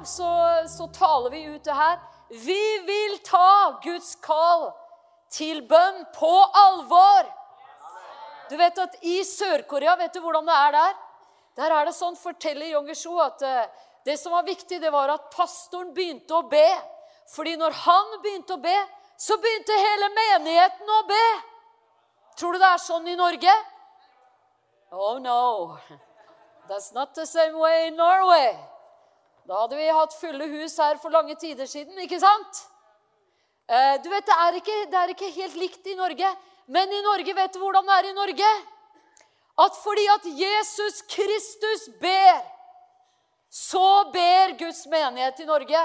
Dag så, så taler vi ut det her. Vi vil ta Guds kall til bønn på alvor. Du vet at I Sør-Korea, vet du hvordan det er der? Der er det sånn, forteller Yongeshu, at eh, det som var viktig, det var at pastoren begynte å be. Fordi når han begynte å be, så begynte hele menigheten å be. Tror du det er sånn i Norge? Oh no. That's not the same way in Norway. Da hadde vi hatt fulle hus her for lange tider siden, ikke sant? Eh, du vet, det er, ikke, det er ikke helt likt i Norge. Men i Norge, vet du hvordan det er i Norge? At fordi at Jesus Kristus ber, så ber Guds menighet i Norge.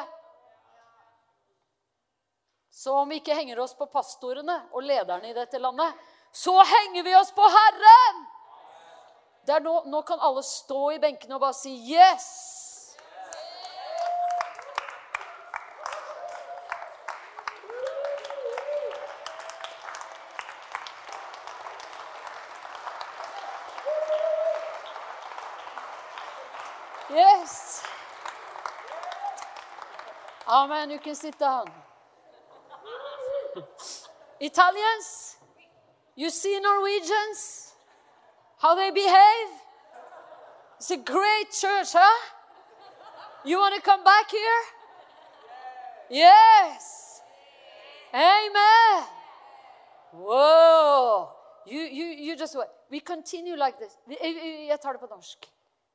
Så om vi ikke henger oss på pastorene og lederne i dette landet, så henger vi oss på Herren! Nå, nå, kan alle stå i benkene og bare si 'Yes'. Yes. Amen. You can sit down. Italians, you see Norwegians, how they behave? It's a great church, huh? You want to come back here? Yes. Amen. Whoa. You, you, you just We continue like this.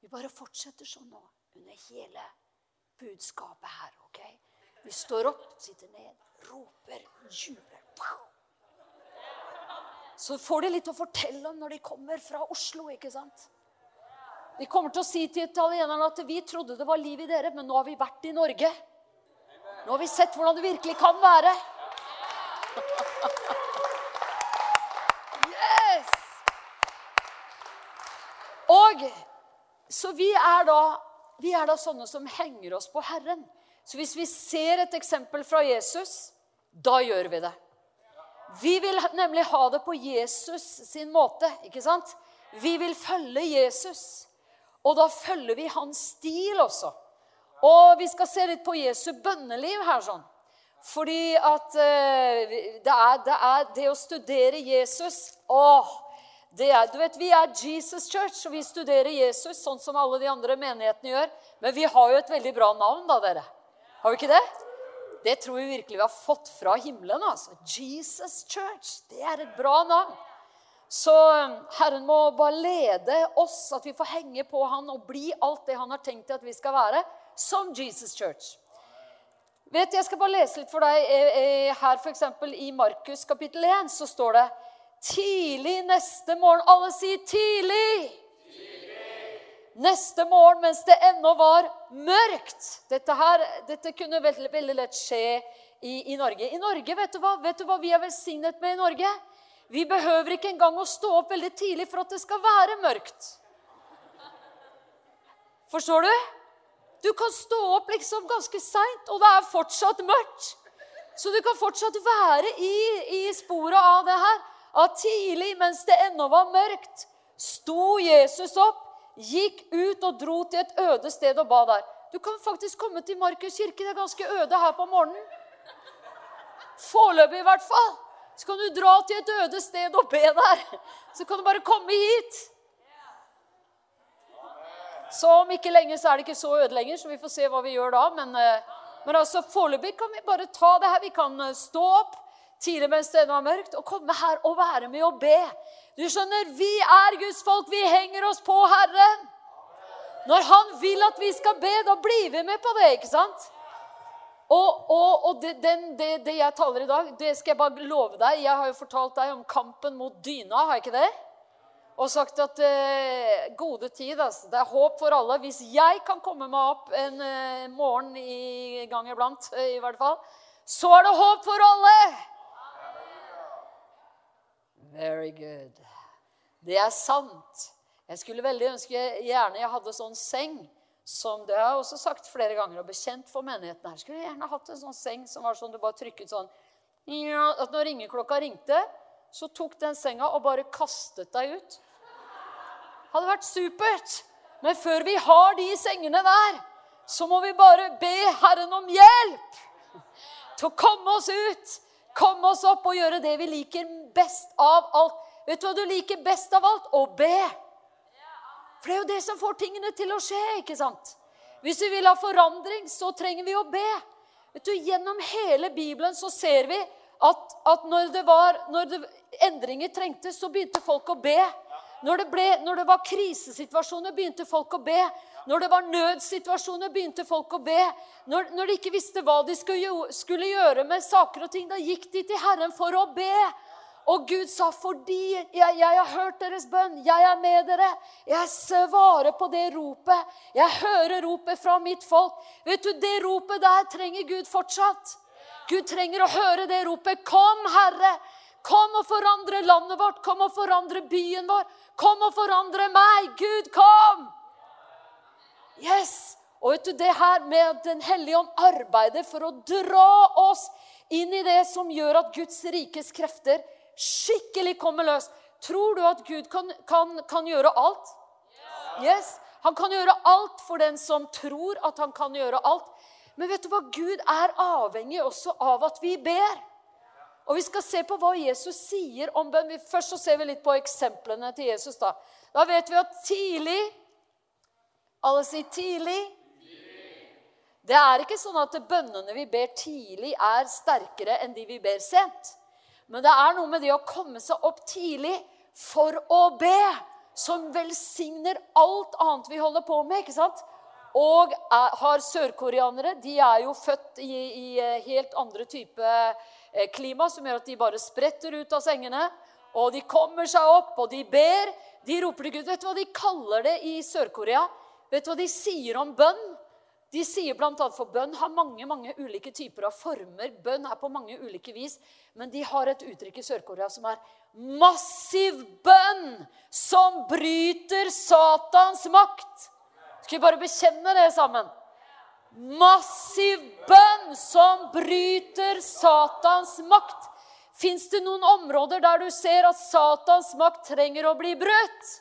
Vi bare fortsetter sånn nå under hele budskapet her. ok? Vi står opp, sitter ned, roper, jubler. Så får de litt å fortelle om når de kommer fra Oslo. ikke sant? De kommer til å si til italienerne at vi trodde det var liv i dere, men nå har vi vært i Norge. Nå har vi sett hvordan det virkelig kan være. Yes! Og så vi er, da, vi er da sånne som henger oss på Herren. Så hvis vi ser et eksempel fra Jesus, da gjør vi det. Vi vil nemlig ha det på Jesus sin måte. ikke sant? Vi vil følge Jesus. Og da følger vi hans stil også. Og vi skal se litt på Jesu bønneliv her. sånn. Fordi at uh, det, er, det, er, det å studere Jesus Åh, er, du vet, Vi er Jesus Church, og vi studerer Jesus sånn som alle de andre menighetene gjør. Men vi har jo et veldig bra navn, da, dere. Har vi ikke det? Det tror vi virkelig vi har fått fra himmelen. altså. Jesus Church. Det er et bra navn. Så um, Herren må bare lede oss, at vi får henge på Han og bli alt det Han har tenkt at vi skal være, som Jesus Church. Vet, Jeg skal bare lese litt for deg. Eh, eh, her f.eks. i Markus kapittel 1 så står det Tidlig neste morgen Alle sier 'tidlig'. Neste morgen mens det ennå var mørkt. Dette, her, dette kunne veldig, veldig lett skje i, i, Norge. I Norge, vet du, hva? vet du hva vi er velsignet med i Norge? Vi behøver ikke engang å stå opp veldig tidlig for at det skal være mørkt. Forstår du? Du kan stå opp liksom ganske seint, og det er fortsatt mørkt. Så du kan fortsatt være i, i sporet av det her at tidlig, mens det ennå var mørkt, sto Jesus opp, gikk ut og dro til et øde sted og ba der. Du kan faktisk komme til Markus kirke. Det er ganske øde her på morgenen. Foreløpig, i hvert fall. Så kan du dra til et øde sted og be der. Så kan du bare komme hit. Så om ikke lenge så er det ikke så øde lenger, så vi får se hva vi gjør da. Men, eh, men altså, foreløpig kan vi bare ta det her. Vi kan eh, stå opp tidlig mens det var mørkt, å komme her og være med og be. Du skjønner, Vi er Guds folk. Vi henger oss på Herren. Når Han vil at vi skal be, da blir vi med på det. ikke sant? Og, og, og det, den, det, det, jeg taler i dag, det skal jeg bare love deg. Jeg har jo fortalt deg om kampen mot dyna, har jeg ikke det? Og sagt at eh, gode tid, altså. Det er håp for alle. Hvis jeg kan komme meg opp en eh, morgen i gang iblant, eh, i hvert fall, så er det håp for alle! Very good. Det er sant. Jeg skulle veldig ønske gjerne jeg hadde sånn seng som det har jeg også sagt flere ganger og bekjent for menigheten her. Skulle jeg gjerne hatt en sånn seng som var sånn du bare trykket sånn At når ringeklokka ringte, så tok den senga og bare kastet deg ut. Hadde vært supert. Men før vi har de sengene der, så må vi bare be Herren om hjelp til å komme oss ut, komme oss opp og gjøre det vi liker best av alt. Vet du hva du liker best av alt? Å be. For det er jo det som får tingene til å skje, ikke sant? Hvis vi vil ha forandring, så trenger vi å be. Vet du, Gjennom hele Bibelen så ser vi at, at når, det var, når det, endringer trengtes, så begynte folk å be. Når det, ble, når det var krisesituasjoner, begynte folk å be. Når det var nødsituasjoner, begynte folk å be. Når, når de ikke visste hva de skulle, skulle gjøre med saker og ting, da gikk de til Herren for å be. Og Gud sa, 'Fordi jeg, jeg, har hørt deres bønn, jeg er med dere.' 'Jeg svarer på det ropet. Jeg hører ropet fra mitt folk.' Vet du, Det ropet der trenger Gud fortsatt. Gud trenger å høre det ropet. 'Kom, Herre. Kom og forandre landet vårt. Kom og forandre byen vår. Kom og forandre meg. Gud, kom!' Yes! Og vet du, det her med at Den hellige ånd arbeider for å dra oss inn i det som gjør at Guds rikes krefter skikkelig kommer løs. Tror du at Gud kan, kan, kan gjøre alt? Yes. Han kan gjøre alt for den som tror at han kan gjøre alt. Men vet du hva? Gud er avhengig også av at vi ber. Og Vi skal se på hva Jesus sier om bønn. Først så ser vi litt på eksemplene til Jesus. Da Da vet vi at tidlig Alle sier tidlig. Det er ikke sånn at bønnene vi ber tidlig, er sterkere enn de vi ber sent. Men det er noe med det å komme seg opp tidlig for å be, som velsigner alt annet vi holder på med. ikke sant? Og er, har sørkoreanere De er jo født i, i eh, helt andre type eh, klima, som gjør at de bare spretter ut av sengene. Og de kommer seg opp, og de ber. De roper til Gud. Vet du hva de kaller det i Sør-Korea? Vet du hva de sier om bønn? De sier bl.a. for bønn har mange mange ulike typer av former. Bønn er på mange ulike vis. Men de har et uttrykk i Sør-Korea som er massiv bønn som bryter Satans makt. Skal vi bare bekjenne det sammen? Massiv bønn som bryter Satans makt. Fins det noen områder der du ser at Satans makt trenger å bli brutt?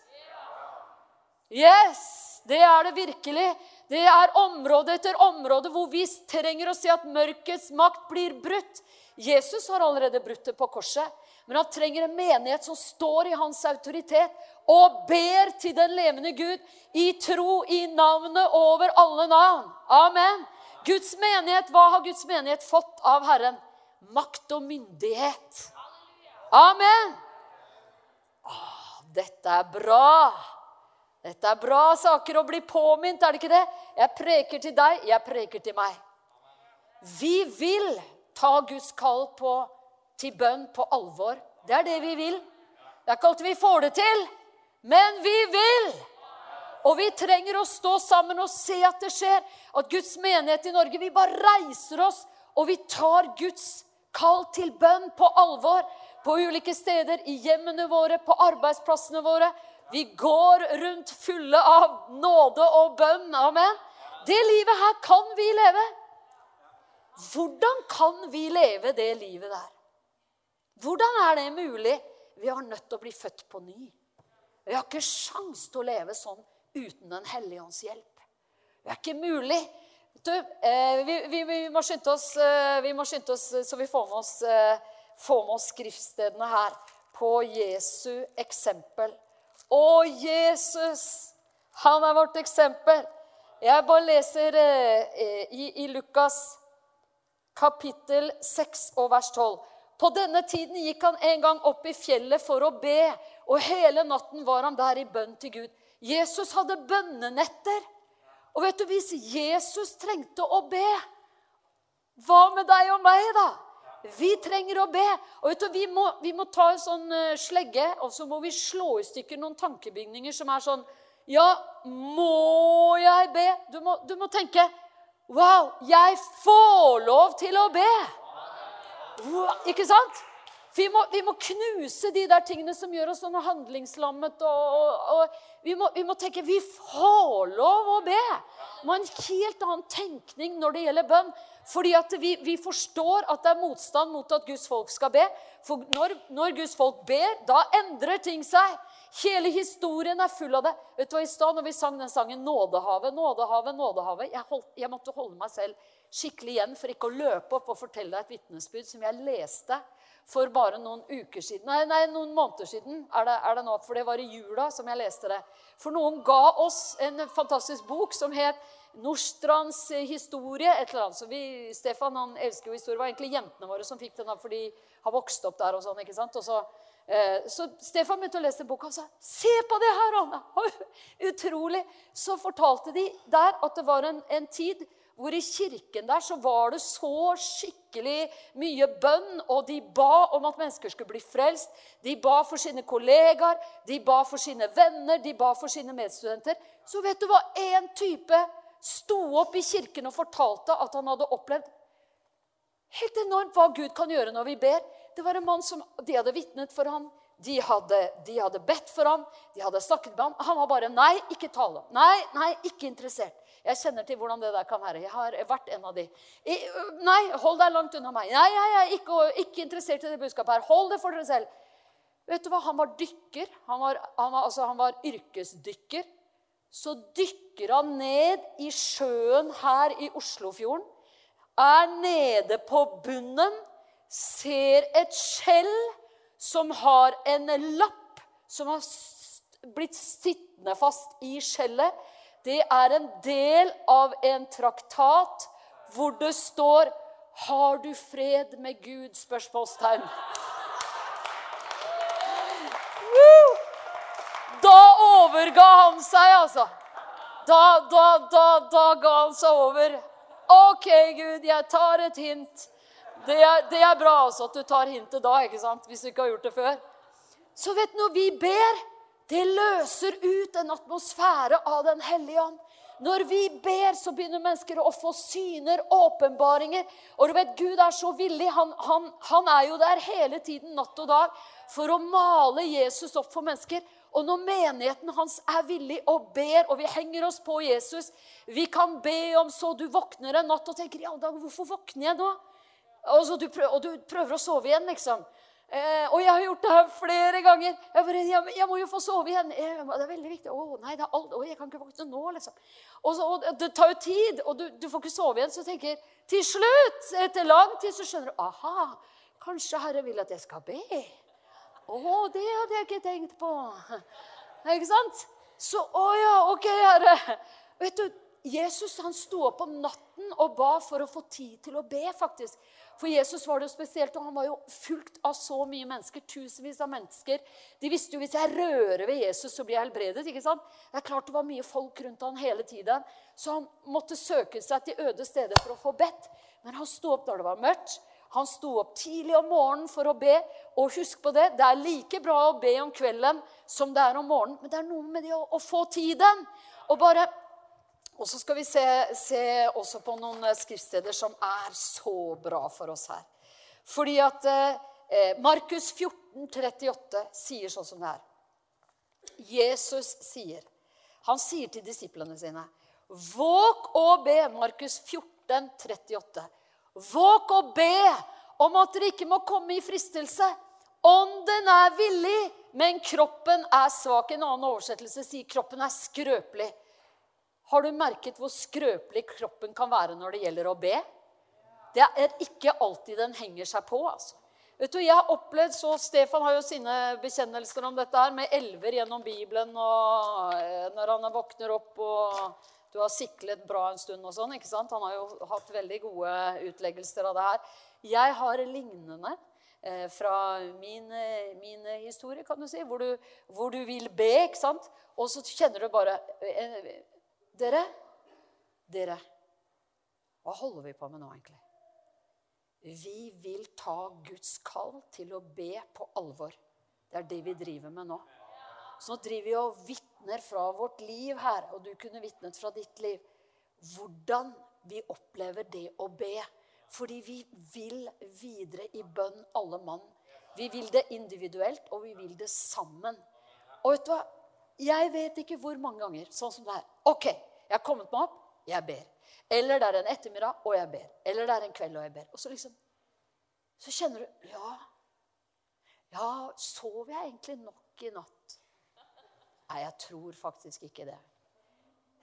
Yes, det er det virkelig. Det er område etter område hvor vi trenger å se at mørkets makt blir brutt. Jesus har allerede brutt det på korset, men han trenger en menighet som står i hans autoritet og ber til den levende Gud i tro i navnet over alle navn. Amen. Guds menighet, Hva har Guds menighet fått av Herren? Makt og myndighet. Amen. Åh, dette er bra. Dette er bra saker å bli påminnet, er det ikke det? Jeg preker til deg, jeg preker til meg. Vi vil ta Guds kall på, til bønn på alvor. Det er det vi vil. Det er ikke alltid vi får det til, men vi vil. Og vi trenger å stå sammen og se at det skjer. At Guds menighet i Norge Vi bare reiser oss, og vi tar Guds kall til bønn på alvor. På ulike steder, i hjemmene våre, på arbeidsplassene våre. Vi går rundt fulle av nåde og bønn. Amen. Det livet her kan vi leve. Hvordan kan vi leve det livet der? Hvordan er det mulig? Vi har nødt til å bli født på ny. Vi har ikke sjans til å leve sånn uten Den hellige ånds hjelp. Det er ikke mulig. Du, eh, vi, vi, vi, må skynde oss, eh, vi må skynde oss så vi får med oss, eh, får med oss skriftstedene her på Jesu eksempel. Å, Jesus! Han er vårt eksempel. Jeg bare leser eh, i, i, Lukas kapittel 6 og vers 12. På denne tiden gikk han en gang opp i fjellet for å be, og hele natten var han der i bønn til Gud. Jesus hadde bønnenetter. Og vet du, hvis Jesus trengte å be, hva med deg og meg, da? Vi trenger å be. Og vet du, vi må, vi må ta en sånn uh, slegge og så må vi slå i stykker noen tankebygninger som er sånn Ja, må jeg be? Du må, du må tenke Wow, jeg får lov til å be! Ikke sant? Vi må, vi må, knuse de der tingene som gjør oss sånn handlingslammet. Og, og, og vi, må, vi, må, tenke vi får lov å be. med en helt annen tenkning når det gjelder bønn. Fordi at vi, vi, forstår at det er motstand mot at Guds folk skal be. For når, når, Guds folk ber, da endrer ting seg. Hele historien er full av det. Vet du hva, I stad når vi sang den sangen 'Nådehavet', 'Nådehavet', 'Nådehavet' jeg, holdt, jeg måtte holde meg selv skikkelig igjen for ikke å løpe opp og fortelle deg et vitnesbyrd som jeg leste for bare noen uker siden. Nei, nei noen måneder siden er det, er det, nå, for det var i jula som jeg leste det. For noen ga oss en fantastisk bok som het Nordstrands historie. et eller annet. Så vi, Stefan han elsker jo historie. Det var egentlig jentene våre som fikk den, for de har vokst opp der. og sånn, ikke sant? Og så så Stefan begynte å lese boka og sa se på det her, Anna! Utrolig. Så fortalte de der at det var en, en, tid hvor i kirken der så var det så skikkelig mye bønn, og de ba om at mennesker skulle bli frelst. De ba for sine kollegaer, de ba for sine venner, de ba for sine medstudenter. Så vet du hva? En type sto opp i kirken og fortalte at han hadde opplevd helt enormt hva Gud kan gjøre når vi ber. Det var en mann som de hadde vitnet for ham. De hadde, de hadde, bedt for ham, de hadde snakket med ham. Han var bare 'Nei, ikke tale'. Nei, nei, ikke interessert. Jeg kjenner til hvordan det der kan være. Jeg har vært en av de. Nei, hold deg langt unna meg. Nei, jeg er ikke, ikke interessert i det budskapet her. Hold det for dere selv. Vet du hva? Han var dykker. Han var, han var, altså, han var yrkesdykker. Så dykker han ned i sjøen her i Oslofjorden. Er nede på bunnen ser et skjell som har en lapp som har blitt sittende fast i skjellet. Det er en del av en traktat hvor det står 'Har du fred med Gud?' spørsmålstegn. Da overga han seg, altså. Da, da, da, da ga han seg over. OK, Gud, jeg tar et hint. Det er, det er bra også at du tar hintet da, ikke sant? hvis du ikke har gjort det før. Så vet du, når vi ber, det løser ut en atmosfære av Den hellige ånd. Når vi ber, så begynner mennesker å få syner, åpenbaringer. Og du vet, Gud er så villig. Han, han, han, er jo der hele tiden, natt og dag, for å male Jesus opp for mennesker. Og når menigheten hans er villig og ber, og vi henger oss på Jesus Vi kan be om så du våkner en natt og tenker ja, da, hvorfor våkner jeg nå? Og, du prøver, og, du prøver, å sove igjen, liksom. Eh, og jeg har gjort det her flere ganger. Jeg, bare, jeg, jeg må jo få sove igjen. Jeg, det er veldig viktig. Å, nei, det er alt. Å, jeg kan ikke våkne nå, liksom. Og, så, og Det tar jo tid, og du, du, får ikke sove igjen. Så tenker til slutt, etter lang tid, så skjønner du aha, kanskje Herre vil at jeg skal be. Å, det hadde jeg ikke tenkt på. Ikke sant? Så å ja, OK, Herre. Vet du, Jesus han sto opp om natten og ba for å få tid til å be. faktisk. For Jesus var det jo spesielt, og han var jo fulgt av så mye mennesker. Tusenvis av mennesker. De visste jo hvis jeg rører ved Jesus, så blir jeg helbredet. ikke sant? Det er klart det var mye folk rundt han hele tiden. Så han måtte søke seg til øde steder for å få bedt. Men han sto opp når det var mørkt. Han sto opp tidlig om morgenen for å be. Og husk på det, det er like bra å be om kvelden som det er om morgenen. Men det er noe med det å, å få tiden. Og bare og så skal vi se, se, også på noen eh, skriftsteder som er så bra for oss her. Fordi at eh, Markus 14, 38 sier sånn som det er. Jesus sier Han sier til disiplene sine Våg og be. Markus 14, 38. Våg og be om at dere ikke må komme i fristelse. Ånden er villig, men kroppen er svak. En annen oversettelse sier kroppen er skrøpelig. Har du merket hvor skrøpelig kroppen kan være når det gjelder å be? Det er ikke alltid den henger seg på. altså. Vet du, jeg har opplevd, så Stefan har jo sine bekjennelser om dette her, med elver gjennom Bibelen og eh, når han våkner opp og du har siklet bra en stund og sånn. ikke sant? Han har jo hatt veldig gode utleggelser av det her. Jeg har lignende eh, fra min, min, historie, kan du si, hvor du, hvor du vil be, ikke sant? Og så kjenner du bare eh, dere, dere Hva holder vi på med nå, egentlig? Vi vil ta Guds kall til å be på alvor. Det er det vi driver med nå. Så nå driver vi og vitner fra vårt liv her, og du kunne vitnet fra ditt liv. Hvordan vi opplever det å be. Fordi vi vil videre i bønn, alle mann. Vi vil det individuelt, og vi vil det sammen. Og vet du hva? Jeg vet ikke hvor mange ganger sånn som det er. OK, jeg har kommet meg opp, jeg ber. Eller det er en ettermiddag, og jeg ber. Eller det er en kveld, og jeg ber. Og så liksom Så kjenner du Ja, ja, sov jeg egentlig nok i natt? Nei, jeg tror faktisk ikke det.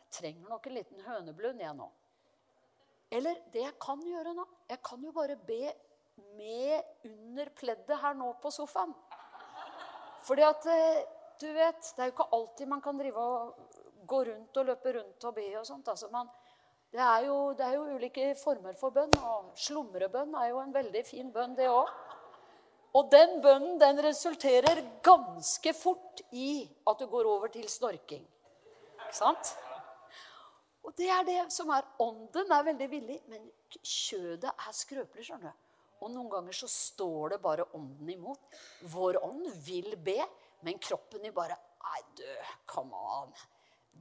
Jeg trenger nok en liten høneblund, jeg nå. Eller det jeg kan gjøre nå Jeg kan jo bare be med under pleddet her nå på sofaen. Fordi at eh, du vet, Det er jo ikke alltid man kan drive og gå rundt og løpe rundt og be og sånt. Altså man, det, er jo, det, er jo, ulike former for bønn, og slumrebønn er jo en veldig fin bønn, det òg. Og den bønnen den resulterer ganske fort i at du går over til snorking. Ikke sant? Og det er det som er Ånden er veldig villig, men kjødet er skrøpelig. skjønner du. Og noen ganger så står det bare ånden imot. Vår ånd vil be, men kroppen i bare Nei, du, come on.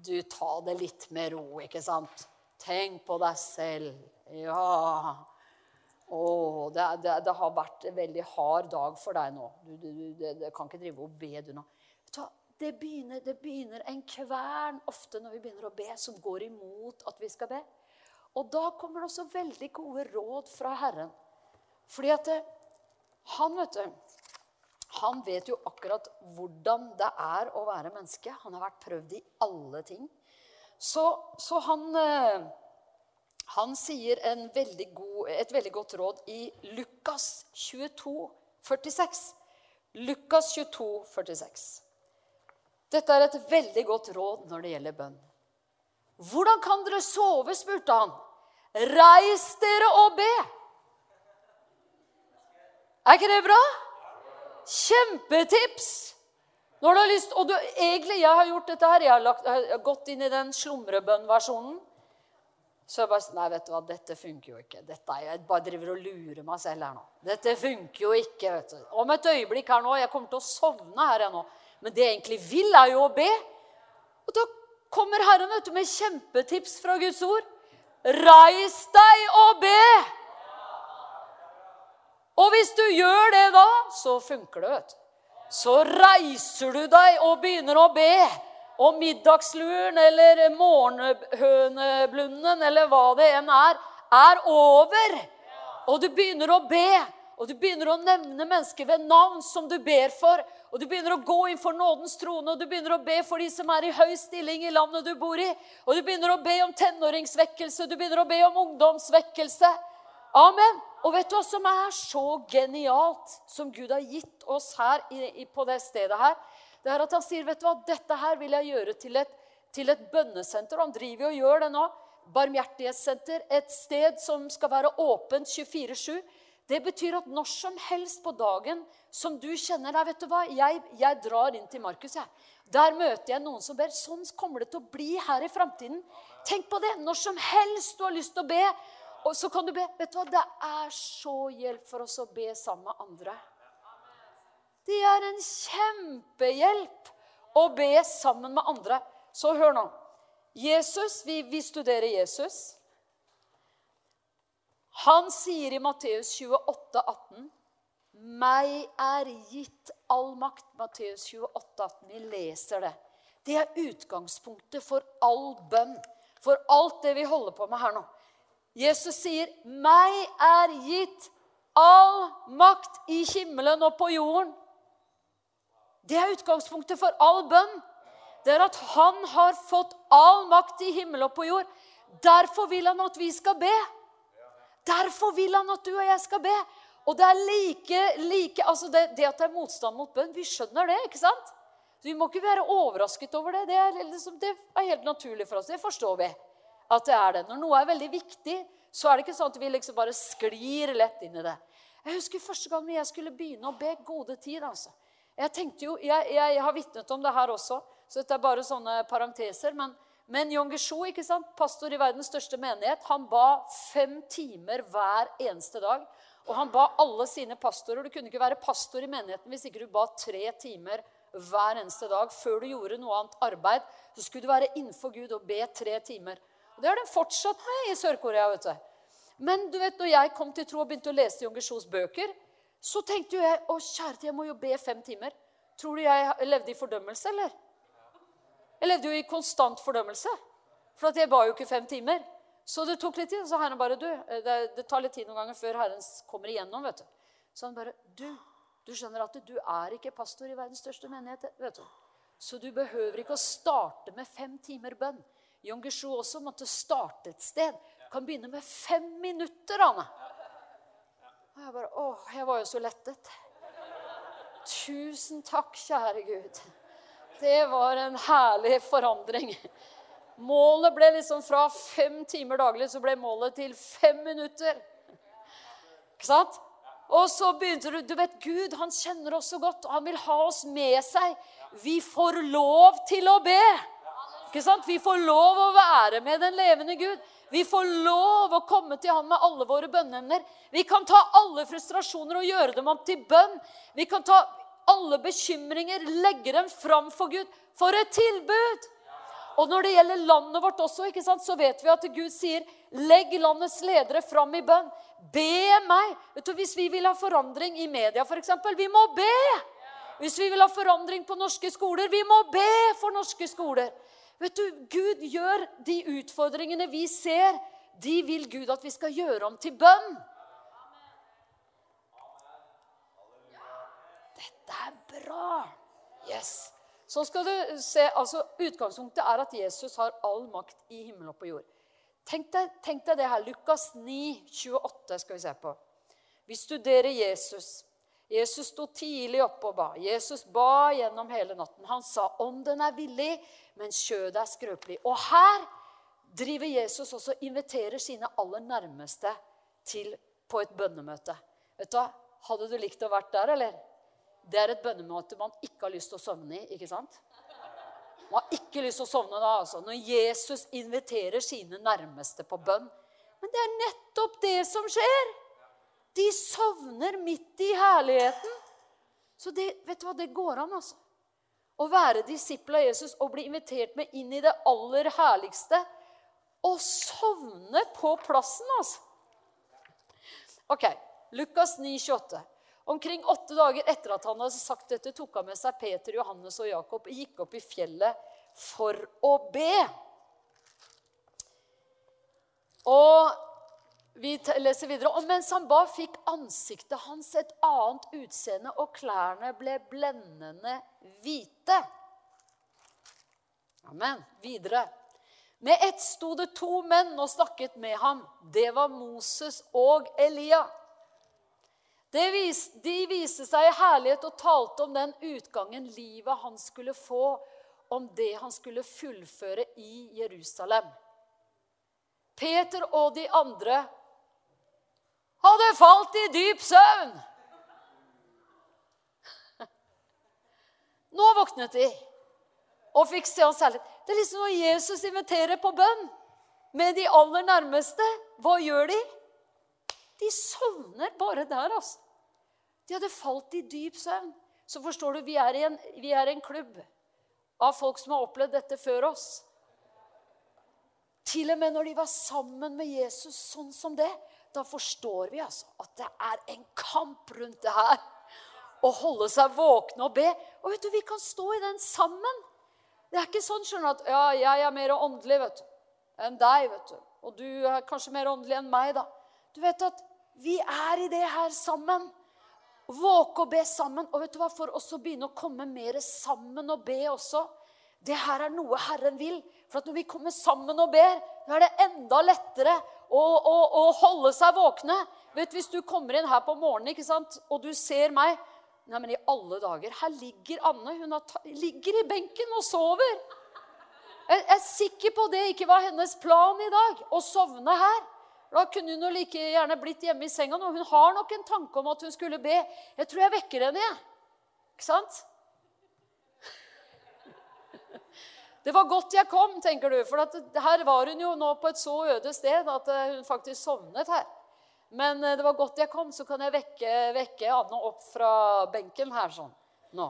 Du, ta det litt med ro, ikke sant? Tenk på deg selv. Ja. Å, det, det, det, har vært en veldig hard dag for deg nå. Du, du, du det, kan ikke drive og be, du nå. Det begynner, det begynner en kvern ofte når vi begynner å be, som går imot at vi skal be. Og da kommer det også veldig gode råd fra Herren. Fordi at det, han, vet du, han vet jo akkurat hvordan det er å være menneske. Han har vært prøvd i alle ting. Så, så han, eh, han sier veldig god, et veldig godt råd i Lukas 22, 46. Lukas 22, 46. Dette er et veldig godt råd når det gjelder bønn. Hvordan kan dere sove? spurte han. Reis dere og be. Er ikke det bra? Kjempetips! Når du har lyst, og du, egentlig, Jeg har gjort dette her, jeg har, lagt, jeg har gått inn i den slumrebønn-versjonen. Så jeg bare Nei, vet du hva, dette funker jo ikke. Dette Jeg bare driver og lurer meg selv her nå. Dette funker jo ikke. vet du. Om et øyeblikk her nå Jeg kommer til å sovne her jeg nå. Men det jeg egentlig vil, er jo å be. Og da kommer Herren vet du, med kjempetips fra Guds ord. Reis deg og be! Og hvis du gjør det da, så funker det, vet du. Så reiser du deg og begynner å be. Og middagsluren eller morgenhøneblunden eller hva det enn er, er over. Og du begynner å be. Og du begynner å nevne mennesker ved navn som du ber for. Og du begynner å gå inn for nådens trone, og du begynner å be for de som er i høy stilling i landet du bor i. Og du begynner å be om tenåringsvekkelse, du begynner å be om ungdomsvekkelse. Amen. Og vet du hva som er så genialt, som Gud har gitt oss her på det stedet her? Det er at han sier, vet du hva, dette her vil jeg gjøre til et, til et bønnesenter. Han driver og gjør det nå. Barmhjertighetssenter. Et sted som skal være åpent 24-7. Det betyr at når som helst på dagen som du kjenner deg vet du hva, jeg, jeg drar inn til Markus. Der møter jeg noen som ber. Sånn kommer det til å bli her i framtiden. Tenk på det. Når som helst du har lyst til å be, og så kan du be. Vet du hva, Det er så hjelp for oss å be sammen med andre. Det er en kjempehjelp å be sammen med andre. Så hør nå. Jesus, vi, vi studerer Jesus. Han sier i Matteus 28, 18, 'Meg er gitt all makt'. Matteus 28, 18. Vi leser det. Det er utgangspunktet for all bønn, for alt det vi holder på med her nå. Jesus sier, 'Meg er gitt all makt i himmelen og på jorden'. Det er utgangspunktet for all bønn. Det er at han har fått all makt i himmel og på jord. Derfor vil han at vi skal be. Derfor vil han at du og jeg skal be. Og det er like, like altså det, det, at det er motstand mot bønn, vi skjønner det. ikke sant? Vi må ikke være overrasket over det. Det er, liksom, det er, helt naturlig for oss. Det forstår vi. At det er det. Når noe er veldig viktig, så er det ikke sånn at vi liksom bare sklir lett inn i det. Jeg husker første gang jeg skulle begynne å be gode tid. altså. Jeg tenkte jo, jeg, jeg, jeg har vitnet om det her også, så dette er bare sånne parenteser. men men Jon Gesjo, ikke sant, pastor i verdens største menighet, han ba fem timer hver eneste dag. Og han ba alle sine pastorer Du kunne ikke være pastor i menigheten hvis ikke du ba tre timer hver eneste dag før du gjorde noe annet arbeid. Så skulle du være innenfor Gud og be tre timer. Det har de fortsatt med i Sør-Korea. vet du. Men du vet, når jeg kom til tro og begynte å lese Gesjos bøker, så tenkte jo jeg å kjære jeg må jo be fem timer. Tror du jeg levde i fordømmelse, eller? Jeg levde jo i konstant fordømmelse. For jeg ba jo ikke fem timer. Så det tok litt tid. Så Herren bare du, eh, det, det, tar litt tid noen ganger før Herren kommer igjennom. vet du. Så han bare Du, du skjønner at du er ikke pastor i verdens største menighet. vet du. Så du behøver ikke å starte med fem timer bønn. Jon Gushu også måtte starte et sted. Kan begynne med fem minutter, Anne. Og jeg bare Å, jeg var jo så lettet. Tusen takk, kjære Gud. Det var en herlig forandring. Målet ble liksom fra fem timer daglig så ble målet til fem minutter. Ikke sant? Og så begynte du Du vet, Gud han kjenner oss så godt, og han vil ha oss med seg. Vi får lov til å be. Ikke sant? Vi får lov å være med den levende Gud. Vi får lov å komme til han med alle våre bønneemner. Vi kan ta alle frustrasjoner og gjøre dem om til bønn. Vi kan ta alle bekymringer, legge dem fram for Gud. For et tilbud! Og når det gjelder landet vårt også, ikke sant, så vet vi at Gud sier, 'Legg landets ledere fram i bønn'. Be meg. Vet du, Hvis vi vil ha forandring i media, f.eks., vi må be. Hvis vi vil ha forandring på norske skoler, vi må be for norske skoler. Vet du, Gud gjør de utfordringene vi ser, de vil Gud at vi skal gjøre om til bønn. Dette er bra. Yes. Så skal du se, altså Utgangspunktet er at Jesus har all makt i himmel og på jord. Tenk deg, tenk deg det her. Lukas 9, 28 skal vi se på. Vi studerer Jesus. Jesus sto tidlig oppe og ba. Jesus ba gjennom hele natten. Han sa, 'Ånden er villig, men kjødet er skrøpelig'. Og her driver Jesus også og inviterer sine aller nærmeste til på et bønnemøte. Vet du, Hadde du likt å vært der, eller? Det er et bønnemøte man ikke har lyst til å sovne i. ikke sant? Man har ikke lyst til å sovne da, altså, når Jesus inviterer sine nærmeste på bønn. Men det er nettopp det som skjer. De sovner midt i herligheten. Så det, vet du hva, det går an, altså. Å være disippel av Jesus og bli invitert med inn i det aller herligste. Og sovne på plassen, altså. Ok, Lukas 9, 28. Omkring åtte dager etter at han hadde sagt dette, tok han med seg Peter, Johannes og Jakob og gikk opp i fjellet for å be. Og vi leser videre. Og mens han ba, fikk ansiktet hans et annet utseende, og klærne ble blendende hvite. Amen. Videre. Med ett sto det to menn og snakket med ham. Det var Moses og Elia. De viste seg i herlighet og talte om den utgangen livet han skulle få, om det han skulle fullføre i Jerusalem. Peter og de andre hadde falt i dyp søvn. Nå våknet de og fikk se oss herlighet. Det er liksom når Jesus inviterer på bønn med de aller nærmeste. Hva gjør de? De sovner bare der, altså. De hadde falt i dyp søvn. Så forstår du, vi er, en, vi er en klubb av folk som har opplevd dette før oss. Til og med når de var sammen med Jesus sånn som det, da forstår vi altså at det er en kamp rundt det her. Å holde seg våkne og be. Og vet du, vi kan stå i den sammen. Det er ikke sånn skjønner at ja, jeg er mer åndelig vet du, enn deg. vet du. Og du er kanskje mer åndelig enn meg, da. Du vet at vi er i det her sammen. Våke og be sammen. Og vet du hva, for oss å begynne å komme mer sammen og be også Det her er noe Herren vil. For at når vi kommer sammen og ber, da er det enda lettere å, å, å holde seg våkne. Vet Hvis du kommer inn her på morgenen ikke sant, og du ser meg Nei, men i alle dager, Her ligger Anne. Hun ligger i benken og sover. Jeg er sikker på det ikke var hennes plan i dag, å sovne her. Da kunne hun like gjerne blitt hjemme i senga nå. Hun har nok en tanke om at hun skulle be. Jeg tror jeg vekker henne, jeg. Ikke sant? Det var godt jeg kom, tenker du. For her var hun jo nå på et så øde sted at eh, hun faktisk sovnet her. Men eh, det var godt jeg kom, så kan jeg vekke, vekke Anne opp fra benken her sånn nå.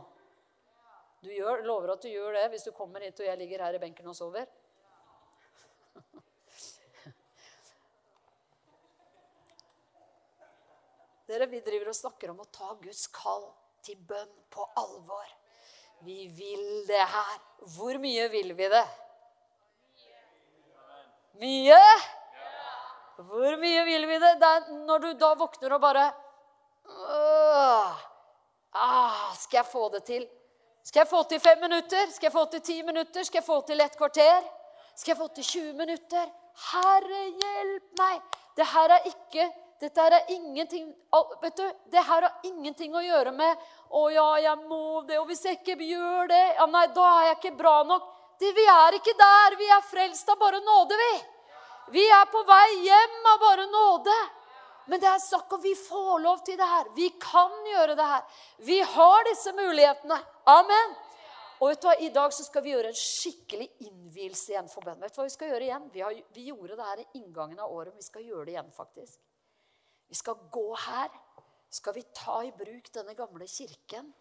Du gjør, lover at du gjør det hvis du kommer hit og jeg ligger her i benken og sover? Dere, Vi driver og snakker om å ta Guds kall til bønn på alvor. Vi vil det her. Hvor mye vil vi det? Mye? Hvor mye vil vi det? det når du da våkner og bare ah, Skal jeg få det til? Skal jeg få til fem minutter? Skal jeg få til ti minutter? Skal jeg få til et kvarter? Skal jeg få til 20 minutter? Herre, hjelp meg! Det her er ikke dette er ingenting vet du, det her har ingenting å gjøre med 'Å ja, jeg må det.' Og hvis jeg ikke gjør det, ja, nei, da er jeg ikke bra nok. Det, vi er ikke der. Vi er frelst av bare nåde, vi. Vi er på vei hjem av bare nåde. Men det er snakk om vi får lov til det her. Vi kan gjøre det her. Vi har disse mulighetene. Amen. Og vet du hva, I dag så skal vi gjøre en skikkelig innvielse igjen for bønn. Vet du hva Vi skal gjøre igjen? Vi, har, vi gjorde det her i inngangen av året, men vi skal gjøre det igjen. faktisk. Vi skal gå her. Skal vi ta i bruk denne gamle kirken?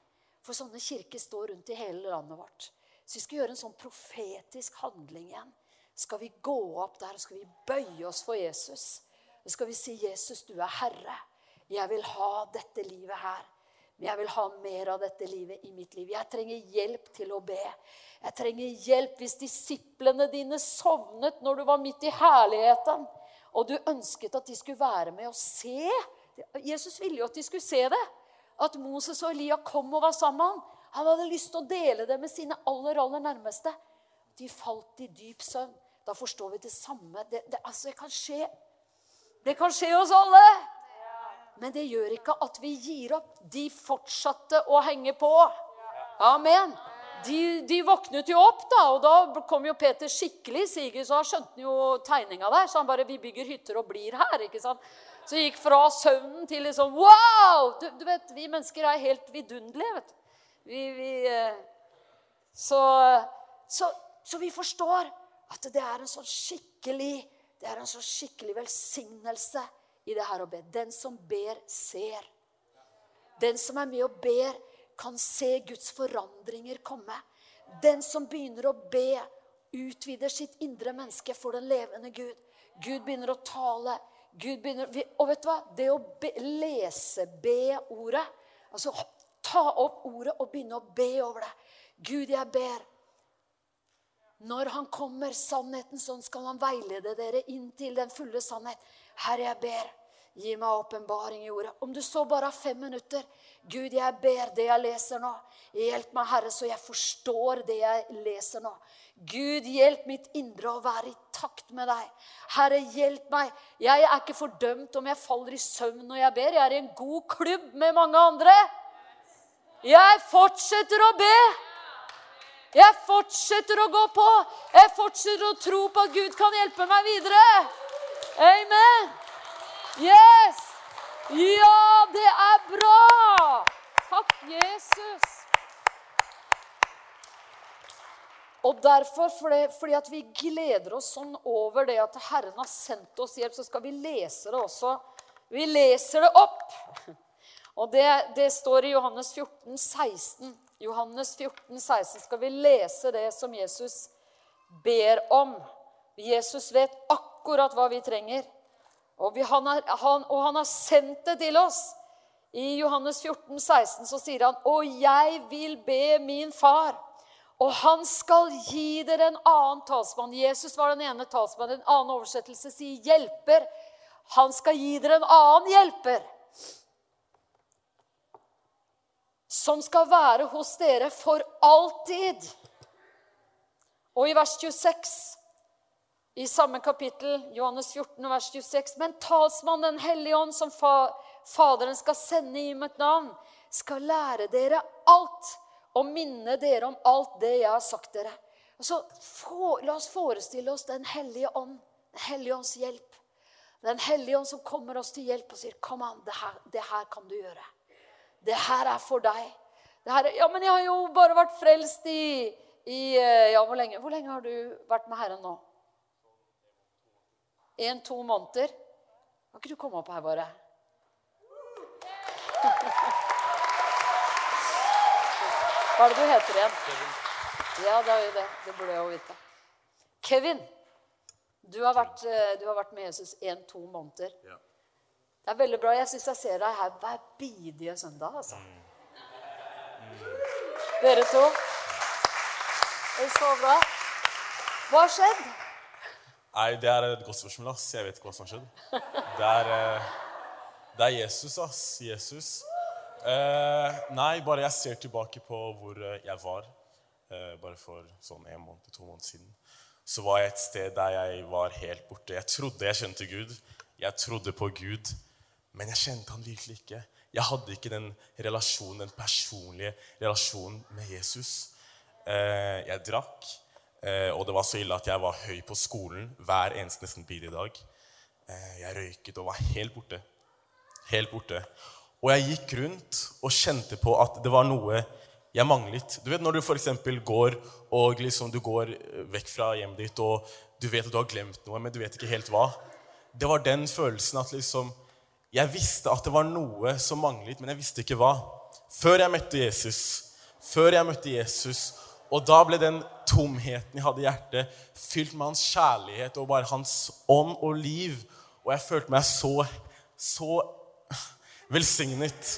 For sånne kirker står rundt i hele landet vårt. Så vi skal gjøre en sånn profetisk handling igjen. Skal vi gå opp der og skal vi bøye oss for Jesus? Så skal vi si, 'Jesus, du er Herre. Jeg vil ha dette livet her.' Men jeg vil ha mer av dette livet i mitt liv. Jeg trenger hjelp til å be. Jeg trenger hjelp hvis disiplene dine sovnet når du var midt i herligheten, og du ønsket at de skulle være med og se. Jesus ville jo at de skulle se det. At Moses og Elia kom og var sammen. Han hadde lyst til å dele det med sine aller, aller nærmeste. De falt i dyp søvn. Da forstår vi det samme. Det, det, altså, det kan skje det kan skje hos alle. Men det gjør ikke at vi gir opp. De fortsatte å henge på. Amen. De, de våknet jo opp, da, og da kom jo Peter skikkelig i siget. Så skjønte han jo tegninga der. Så han bare 'Vi bygger hytter og blir her.' ikke sant? Så gikk fra søvnen til liksom Wow! Du, du vet, Vi mennesker er helt vidunderlige. vet du. Vi, vi, eh, så, så, så vi forstår at det er en sånn skikkelig det er en sånn skikkelig velsignelse i det her å be. Den som ber, ser. Den som er med og ber, kan se Guds forandringer komme. Den som begynner å be, utvider sitt indre menneske for den levende Gud. Gud begynner å tale. Gud begynner, og vet du hva? Det å be, lese, be ordet Altså ta opp ordet og begynne å be over det. Gud, jeg ber når han kommer, sannheten, sånn skal han veilede dere inn til den fulle sannhet. Herre, jeg ber, gi meg åpenbaring i ordet. Om du så bare har fem minutter. Gud, jeg ber det jeg leser nå. Hjelp meg, Herre, så jeg forstår det jeg leser nå. Gud, hjelp mitt indre å være i takt med deg. Herre, hjelp meg. Jeg er ikke fordømt om jeg faller i søvn når jeg ber. Jeg er i en god klubb med mange andre. Jeg fortsetter å be. Jeg fortsetter å gå på. Jeg fortsetter å tro på at Gud kan hjelpe meg videre. Amen. Yes! Ja, det er bra! Takk, Jesus. Og derfor, fordi, at vi gleder oss sånn over det at Herren har sendt oss hjelp, så skal vi lese det også. Vi leser det opp. Og det, det står i Johannes 14, 16. Johannes 14, 16 skal vi lese det som Jesus ber om. Jesus vet akkurat hva vi trenger. Og, han, er, han, og han har sendt det til oss. I Johannes 14, 16 så sier han, 'Og jeg vil be min far', og han skal gi dere en annen talsmann. Jesus var den ene talsmannen. En annen oversettelse sier 'hjelper'. Han skal gi dere en annen hjelper som skal være hos dere for alltid. Og i vers 26 i samme kapittel, Johannes 14, vers 26.: Men talsmannen Den hellige ånd, som Faderen skal sende i mitt navn, skal lære dere alt og minne dere om alt det jeg har sagt dere. Altså, for, La oss forestille oss Den hellige ånd, Den hellige ånds hjelp. Den hellige ånd som kommer oss til hjelp og sier, 'Kom an, det her, det her kan du gjøre.' Det her er for deg. Her, ja, men jeg har jo bare vært frelst i, i eh, Ja, hvor lenge? Hvor lenge har du vært med Herren nå? En-to måneder? Kan ikke du komme opp her, bare? Hva er det du heter igjen? Kevin. Ja, det er jo det. Det burde jeg jo vite. Kevin, du har vært, eh, du har vært med Jesus en-to måneder. Ja. Det er veldig bra. Jeg syns jeg ser deg her hver bidige søndag. altså. Dere to. Det er så bra. Hva har skjedd? Nei, Det er et godt spørsmål. ass. Jeg vet ikke hva som har skjedd. Det er, eh, det er Jesus, ass. Jesus. Eh, nei, bare jeg ser tilbake på hvor eh, jeg var. Eh, bare for sånn en måned, to måneder siden. Så var jeg et sted der jeg var helt borte. Jeg trodde jeg kjente Gud. Jeg trodde på Gud. Men jeg kjente han virkelig ikke. Jeg hadde ikke den relasjonen, den personlige relasjonen med Jesus. Eh, jeg drakk, og det var så ille at jeg var høy på skolen hver eneste nesten biledag. Eh, jeg røyket og var helt borte. Helt borte. Og jeg gikk rundt og kjente på at det var noe jeg manglet. Du vet Når du f.eks. går og liksom du går eh, vekk fra hjemmet ditt, og du vet at du har glemt noe, men du vet ikke helt hva. Det var den følelsen at liksom Jeg visste at det var noe som manglet, men jeg visste ikke hva. Før jeg møtte Jesus. Før jeg møtte Jesus. Og da ble den tomheten jeg hadde i hjertet, fylt med hans kjærlighet og bare hans ånd og liv. Og jeg følte meg så, så velsignet.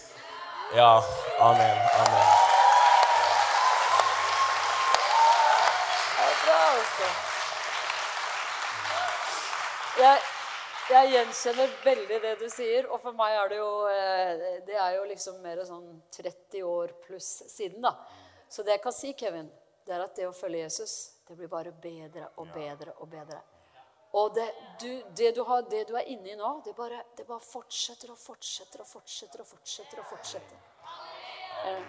Ja. Amen. Amen. Det er bra, altså. Jeg, jeg gjenkjenner veldig det du sier, og for meg er det jo eh, Det er jo liksom mer sånn 30 år pluss siden, da. Så det jeg kan si, Kevin, det er at det å følge Jesus, det blir bare bedre og bedre og bedre. Og det du, det du, har, det du er inne i nå, det bare, det bare fortsetter og fortsetter og fortsetter og fortsetter. og fortsetter. Eh,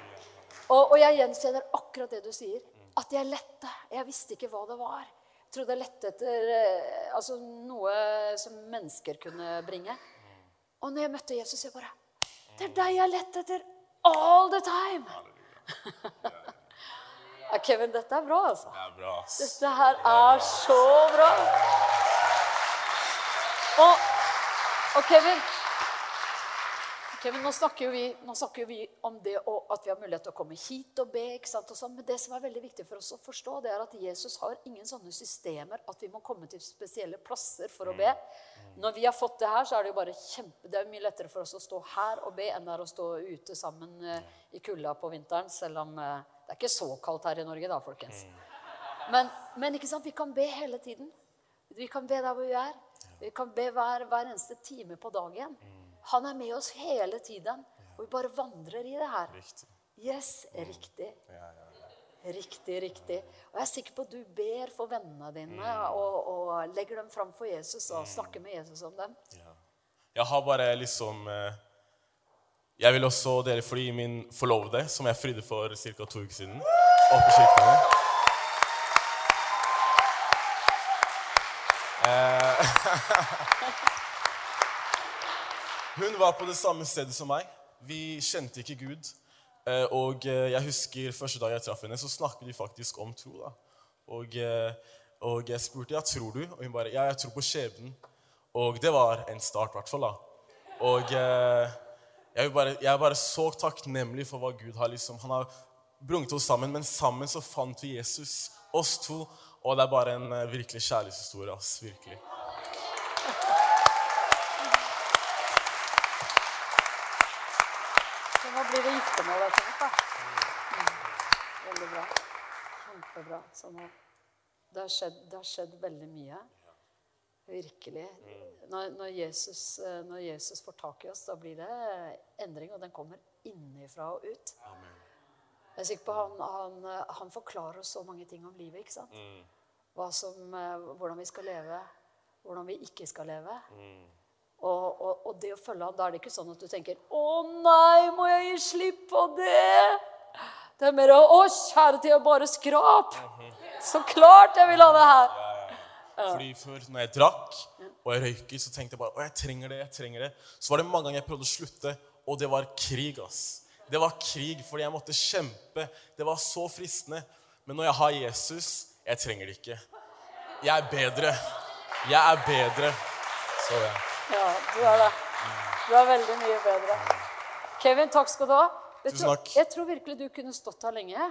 og, og jeg gjenkjenner akkurat det du sier. At jeg lette. Jeg visste ikke hva det var. Jeg trodde jeg lette etter eh, altså, noe som mennesker kunne bringe. Og når jeg møtte Jesus, jeg bare Det er deg jeg lette etter all the time! Ja, Kevin, dette er bra, altså. Det er bra. Dette her er så bra. Og, og Kevin Kevin, nå snakker vi, nå snakker jo vi om det og at vi har mulighet til å komme hit og be. ikke sant, og sånn, Men det som er veldig viktig for oss å forstå, det er at Jesus har ingen sånne systemer at vi må komme til spesielle plasser for å be. Når vi har fått det her, så er det jo bare kjempe, det er mye lettere for oss å stå her og be enn det er å stå ute sammen uh, i kulda på vinteren. Selv om eh, det er ikke så kaldt her i Norge, da, folkens. Men, men ikke sant, vi kan be hele tiden. Vi kan be der hvor vi er. Vi kan be hver, hver eneste time på dagen. Han er med oss hele tiden. Og vi bare vandrer i det her. Riktig. Yes, riktig. Ja, ja, ja. Riktig, riktig. Og jeg er sikker på at du ber for vennene dine og, og legger dem fram for Jesus og snakker med Jesus om dem. Ja. Jeg har bare liksom eh, Jeg vil også dere fly min forlovede, som jeg frydde for ca. to uker siden, oppe i kirken eh, Hun var på det samme stedet som meg. Vi kjente ikke Gud. Eh, Og eh, jeg husker første dag jeg traff henne, så snakket vi faktisk om tro. da. Og, og jeg spurte ja, tror du, og hun bare ja, jeg tror på skjebnen. Og det var en start, i hvert fall. da. Og jeg, bare, jeg er bare så takknemlig for hva Gud har liksom, Han har brunget oss sammen, men sammen så fant vi Jesus, oss to. Og det er bare en eh, virkelig kjærlighetshistorie. ass, virkelig. Så nå blir det giftermål etter hvert, da. Veldig bra. Kjempebra. Så nå det har, skjedd, det har skjedd veldig mye. Virkelig. Når, når, Jesus, eh, når Jesus får tak i oss, da blir det endring, og den kommer innifra og ut. Jeg er sikker på han, han, han forklarer oss så mange ting om livet. ikke sant? Hva som, eh, hvordan vi skal leve, hvordan vi ikke skal leve. Og, og, og det å følge ham, da er det ikke sånn at du tenker 'Å nei, må jeg gi slipp på det?' Det er mer 'Å, kjære til, bare skrap'. Så klart jeg vil ha det her. Fordi før, når jeg drakk og jeg røyket, så tenkte jeg bare å, jeg trenger det, jeg trenger det. Så var det mange ganger jeg prøvde å slutte, og det var krig. ass. Det var krig fordi jeg måtte kjempe. Det var så fristende. Men når jeg har Jesus, jeg trenger det ikke. Jeg er bedre. Jeg er bedre. Så ja. Ja, du er det. Du er veldig mye bedre. Kevin, takk skal du ha. Vet Tusen takk. takk. Jeg tror virkelig du kunne stått her lenge.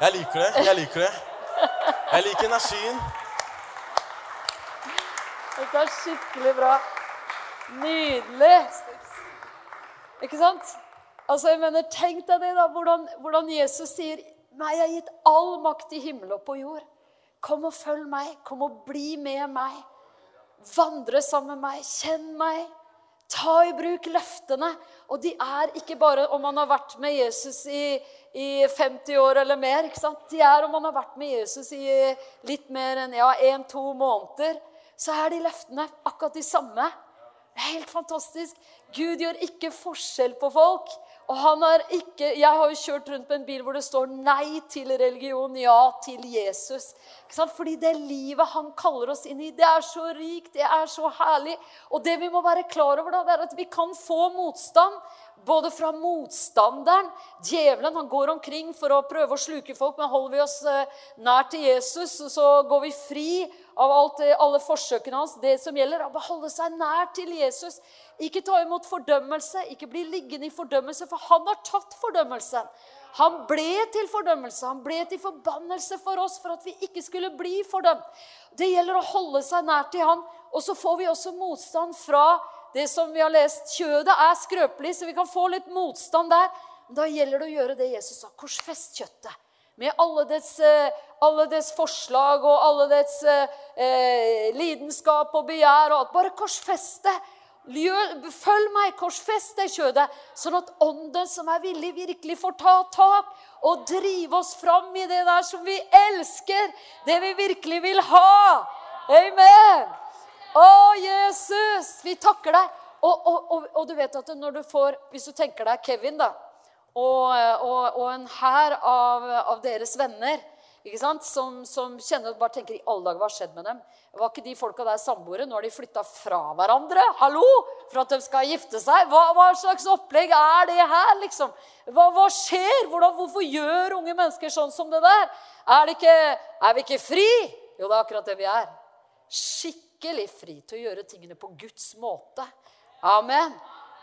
Jeg liker det. Jeg liker det. Jeg liker energien. Dette er skikkelig bra. Nydelig. Ikke sant? Altså, jeg mener, Tenk deg det, da, hvordan, hvordan Jesus sier meg har gitt all makt i himmel og på jord. Kom og følg meg. Kom og bli med meg. Vandre sammen med meg. Kjenn meg. Ta i bruk løftene. Og de er ikke bare om man har vært med Jesus i, i 50 år eller mer. ikke sant? De er om man har vært med Jesus i litt mer enn ja, én-to måneder. Så er de løftene akkurat de samme. Helt fantastisk. Gud gjør ikke forskjell på folk. Og han har ikke, Jeg har jo kjørt rundt med en bil hvor det står 'nei til religion, ja til Jesus'. Fordi det livet han kaller oss inn i, det er så rikt, det er så herlig. Og det vi må være klar over, da, det er at vi kan få motstand. Både fra motstanderen Djevelen han går omkring for å prøve å sluke folk. Men holder vi oss eh, nær til Jesus, så går vi fri av alt, alle forsøkene hans. Det som gjelder, er å holde seg nær til Jesus. Ikke ta imot fordømmelse, ikke bli liggende i fordømmelse, for han har tatt fordømmelsen. Han ble til fordømmelse, han ble til forbannelse for oss for at vi ikke skulle bli fordømt. Det gjelder å holde seg nær til han. Og så får vi også motstand fra det som vi har lest. Kjødet er skrøpelig, så vi kan få litt motstand der. Men da gjelder det å gjøre det Jesus sa. Korsfest kjøttet. Med alle dets, eh, alle dets forslag og alle dets eh, lidenskap og begjær og alt. Bare korsfeste. Følg meg, korsfest det kjødet, sånn at ånden som er villig, virkelig får ta tak og drive oss fram i det der som vi elsker, det vi virkelig vil ha. Amen. Å, Jesus! Vi takker deg. Og, og, og, og, du vet at når du får Hvis du tenker deg Kevin da, og, en hær av, av, deres venner som, som kjenner bare tenker i alle dager, hva har skjedd med dem? Var ikke de folka der samboere? Nå har de flytta fra hverandre. Hallo! For at de skal gifte seg. Hva, hva slags opplegg er det her, liksom? Hva, hva skjer? Hvordan, hvorfor gjør unge mennesker sånn som det der? Er, det ikke, er vi ikke fri? Jo, det er akkurat det vi er. Skikkelig fri til å gjøre tingene på Guds måte. Amen.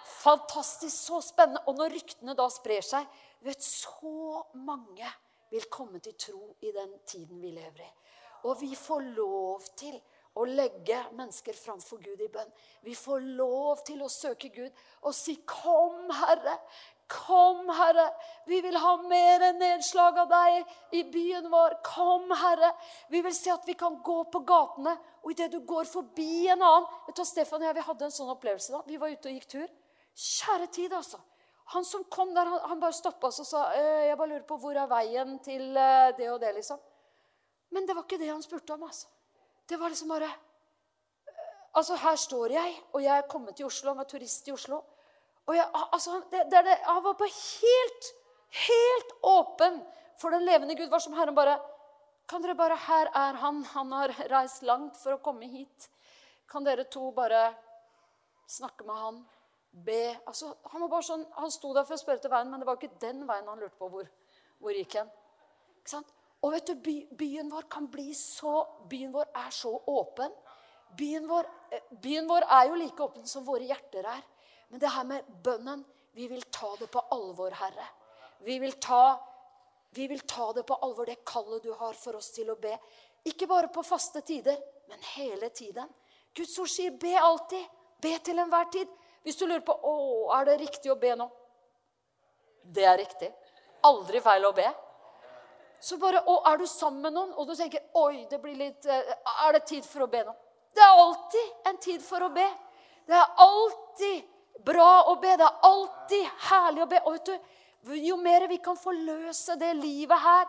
Fantastisk, så spennende. Og når ryktene da sprer seg vet Så mange vil komme til tro i den tiden vi lever i. Og vi får lov til å legge mennesker framfor Gud i bønn. Vi får lov til å søke Gud og si, 'Kom, Herre. Kom, Herre, vi vil ha mer enn nedslag av deg i byen vår. Kom, Herre. Vi vil se at vi kan gå på gatene, og idet du går forbi en annen Vet du, Stefan og jeg vi hadde en sånn opplevelse da. Vi var ute og gikk tur. Kjære tid, altså. Han som kom der, han, han bare stoppa oss og sa «Eh, jeg bare lurer på hvor er veien til eh, det og det, liksom. Men det var ikke det han spurte om. altså. Det var liksom bare eh, Altså, her står jeg, og jeg er kommet til Oslo. Han var turist i Oslo. Og jeg, altså, det, det, det, Han var bare helt, helt åpen for den levende Gud. var som Herren bare Kan dere bare Her er han. Han har reist langt for å komme hit. Kan dere to bare snakke med han? Be. Altså, han var bare sånn, han sto der for å spørre etter veien, men det var ikke den veien han lurte på hvor, hvor gikk hen. Ikke sant? Og vet du, by, byen vår kan bli så Byen vår er så åpen. Byen vår, eh, byen vår er jo like åpen som våre hjerter er. Men det her med bønnen Vi vil ta det på alvor, Herre. Vi vil ta, vi vil ta det på alvor, det kallet du har for oss til å be. Ikke bare på faste tider, men hele tiden. Guds ord sier 'be alltid'. Be til enhver tid. Hvis du lurer på å, er det riktig å be nå. Det er riktig. Aldri feil å be. Så bare, å, Er du sammen med noen, og du tenker oi, det blir litt, eh, er det tid for å be nå? Det er alltid en tid for å be. Det er alltid bra å be. Det er alltid herlig å be. Og vet du, Jo mer vi kan forløse det livet her,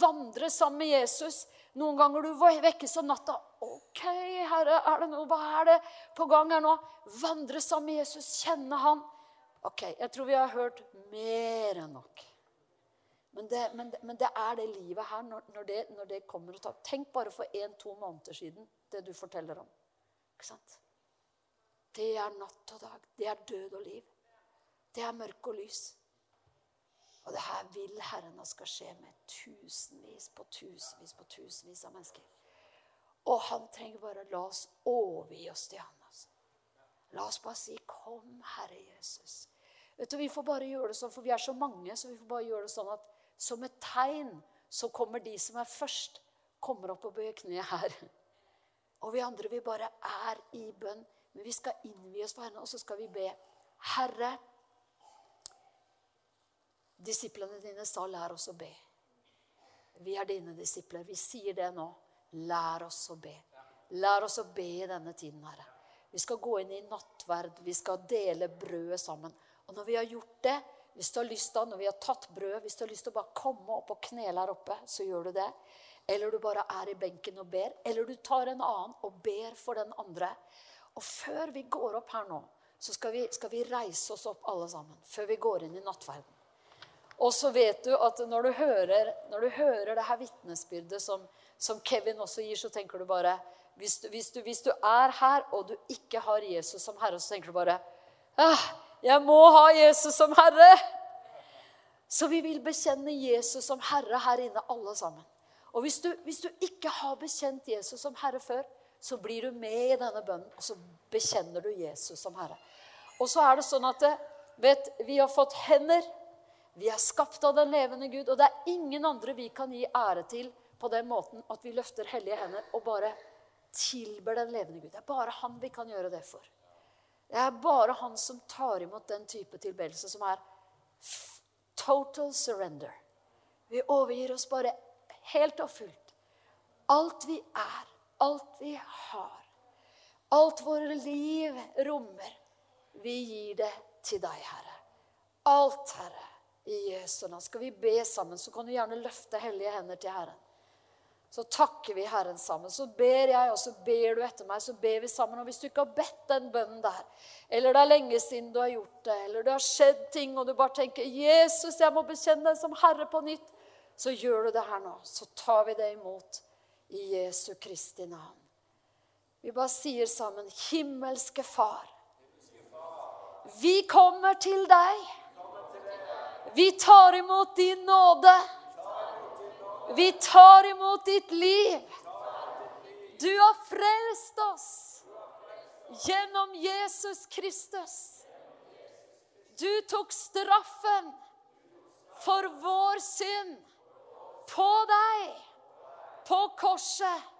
vandre sammen med Jesus Noen ganger du vekkes om natta. 'OK, Herre, er det noe, hva er det på gang her nå?' Vandre sammen med Jesus, kjenne Han. OK, jeg tror vi har hørt mer enn nok. Men det, men, det, men det, er det livet her når, når, det, når det, kommer og tar Tenk bare for én-to måneder siden, det du forteller om. Ikke sant? Det er natt og dag. Det er død og liv. Det er mørke og lys. Og det her vil Herren at skal skje med tusenvis på tusenvis på tusenvis av mennesker. Og han trenger bare la oss overgi oss til han. Altså. La oss bare si 'Kom, Herre Jesus'. Vet du, Vi får bare gjøre det sånn, for vi er så mange, så vi får bare gjøre det sånn at som et tegn så kommer de som er først, kommer opp og bøyer kne her. Og vi andre, vi bare er i bønn. Men vi skal innvie oss for henne, og så skal vi be. Herre, disiplene dine sa, lær oss å be. Vi er dine disipler. Vi sier det nå. Lær oss å be. Lær oss å be i denne tiden, Herre. Vi skal gå inn i nattverd. Vi skal dele brødet sammen. Og når vi har gjort det, hvis du har lyst da, når vi har tatt brød, hvis du har lyst til å bare komme opp og knele her oppe, så gjør du det. Eller du bare er i benken og ber. Eller du tar en annen og ber for den andre. Og før vi går opp her nå, så skal vi, skal vi reise oss opp alle sammen. Før vi går inn i nattverden. Og så vet du at når du hører, når du hører det her vitnesbyrdet som, som, Kevin også gir, så tenker du bare hvis du, hvis, du, hvis du, er her og du ikke har Jesus som herre, så tenker du bare ah, 'Jeg må ha Jesus som herre.' Så vi vil bekjenne Jesus som herre her inne, alle sammen. Og hvis du, hvis du ikke har bekjent Jesus som herre før, så blir du med i denne bønnen, og så bekjenner du Jesus som herre. Og så er det sånn at vet, vi har fått hender. Vi er skapt av den levende Gud, og det er ingen andre vi kan gi ære til på den måten at vi løfter hellige hender og bare tilber den levende Gud. Det er bare han vi kan gjøre det for. Det er bare han som tar imot den type tilbedelse som er total surrender. Vi overgir oss bare helt og fullt. Alt vi er, alt vi har, alt våre liv rommer. Vi gir det til deg, Herre. Alt, Herre. I Jesu navn. Skal vi be sammen, så kan du gjerne løfte hellige hender til Herren. Så takker vi Herren sammen. Så ber jeg, og så ber du etter meg. Så ber vi sammen. Og hvis du ikke har bedt den bønnen der, eller det er lenge siden du har gjort det, eller det har skjedd ting, og du bare tenker 'Jesus, jeg må bekjenne deg som Herre på nytt', så gjør du det her nå. Så tar vi det imot i Jesu Kristi navn. Vi bare sier sammen 'Himmelske Far'. Vi kommer til deg. Vi tar imot din nåde. Vi tar imot ditt liv. Du har frelst oss gjennom Jesus Kristus. Du tok straffen for vår synd på deg på korset.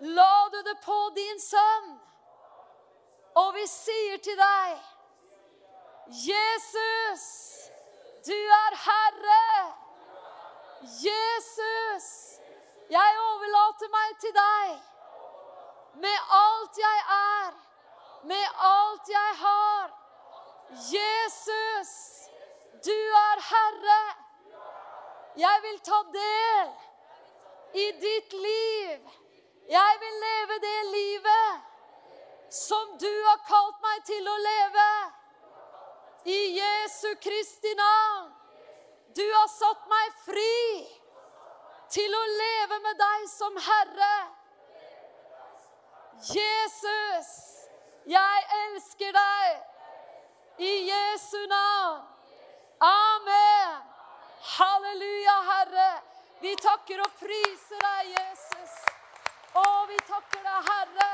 La du det på din sønn. Og vi sier til deg, Jesus, du er Herre. Jesus, jeg overlater meg til deg med alt jeg er, med alt jeg har. Jesus, du er Herre. Jeg vil ta del i ditt liv. Jeg vil leve det livet som du har kalt meg til å leve. I Jesu Kristi navn. Du har satt meg fri til å leve med deg som Herre. Jesus, jeg elsker deg i Jesu navn. Amen. Halleluja, Herre. Vi takker og priser deg, Jesus. Å, vi takker deg, Herre.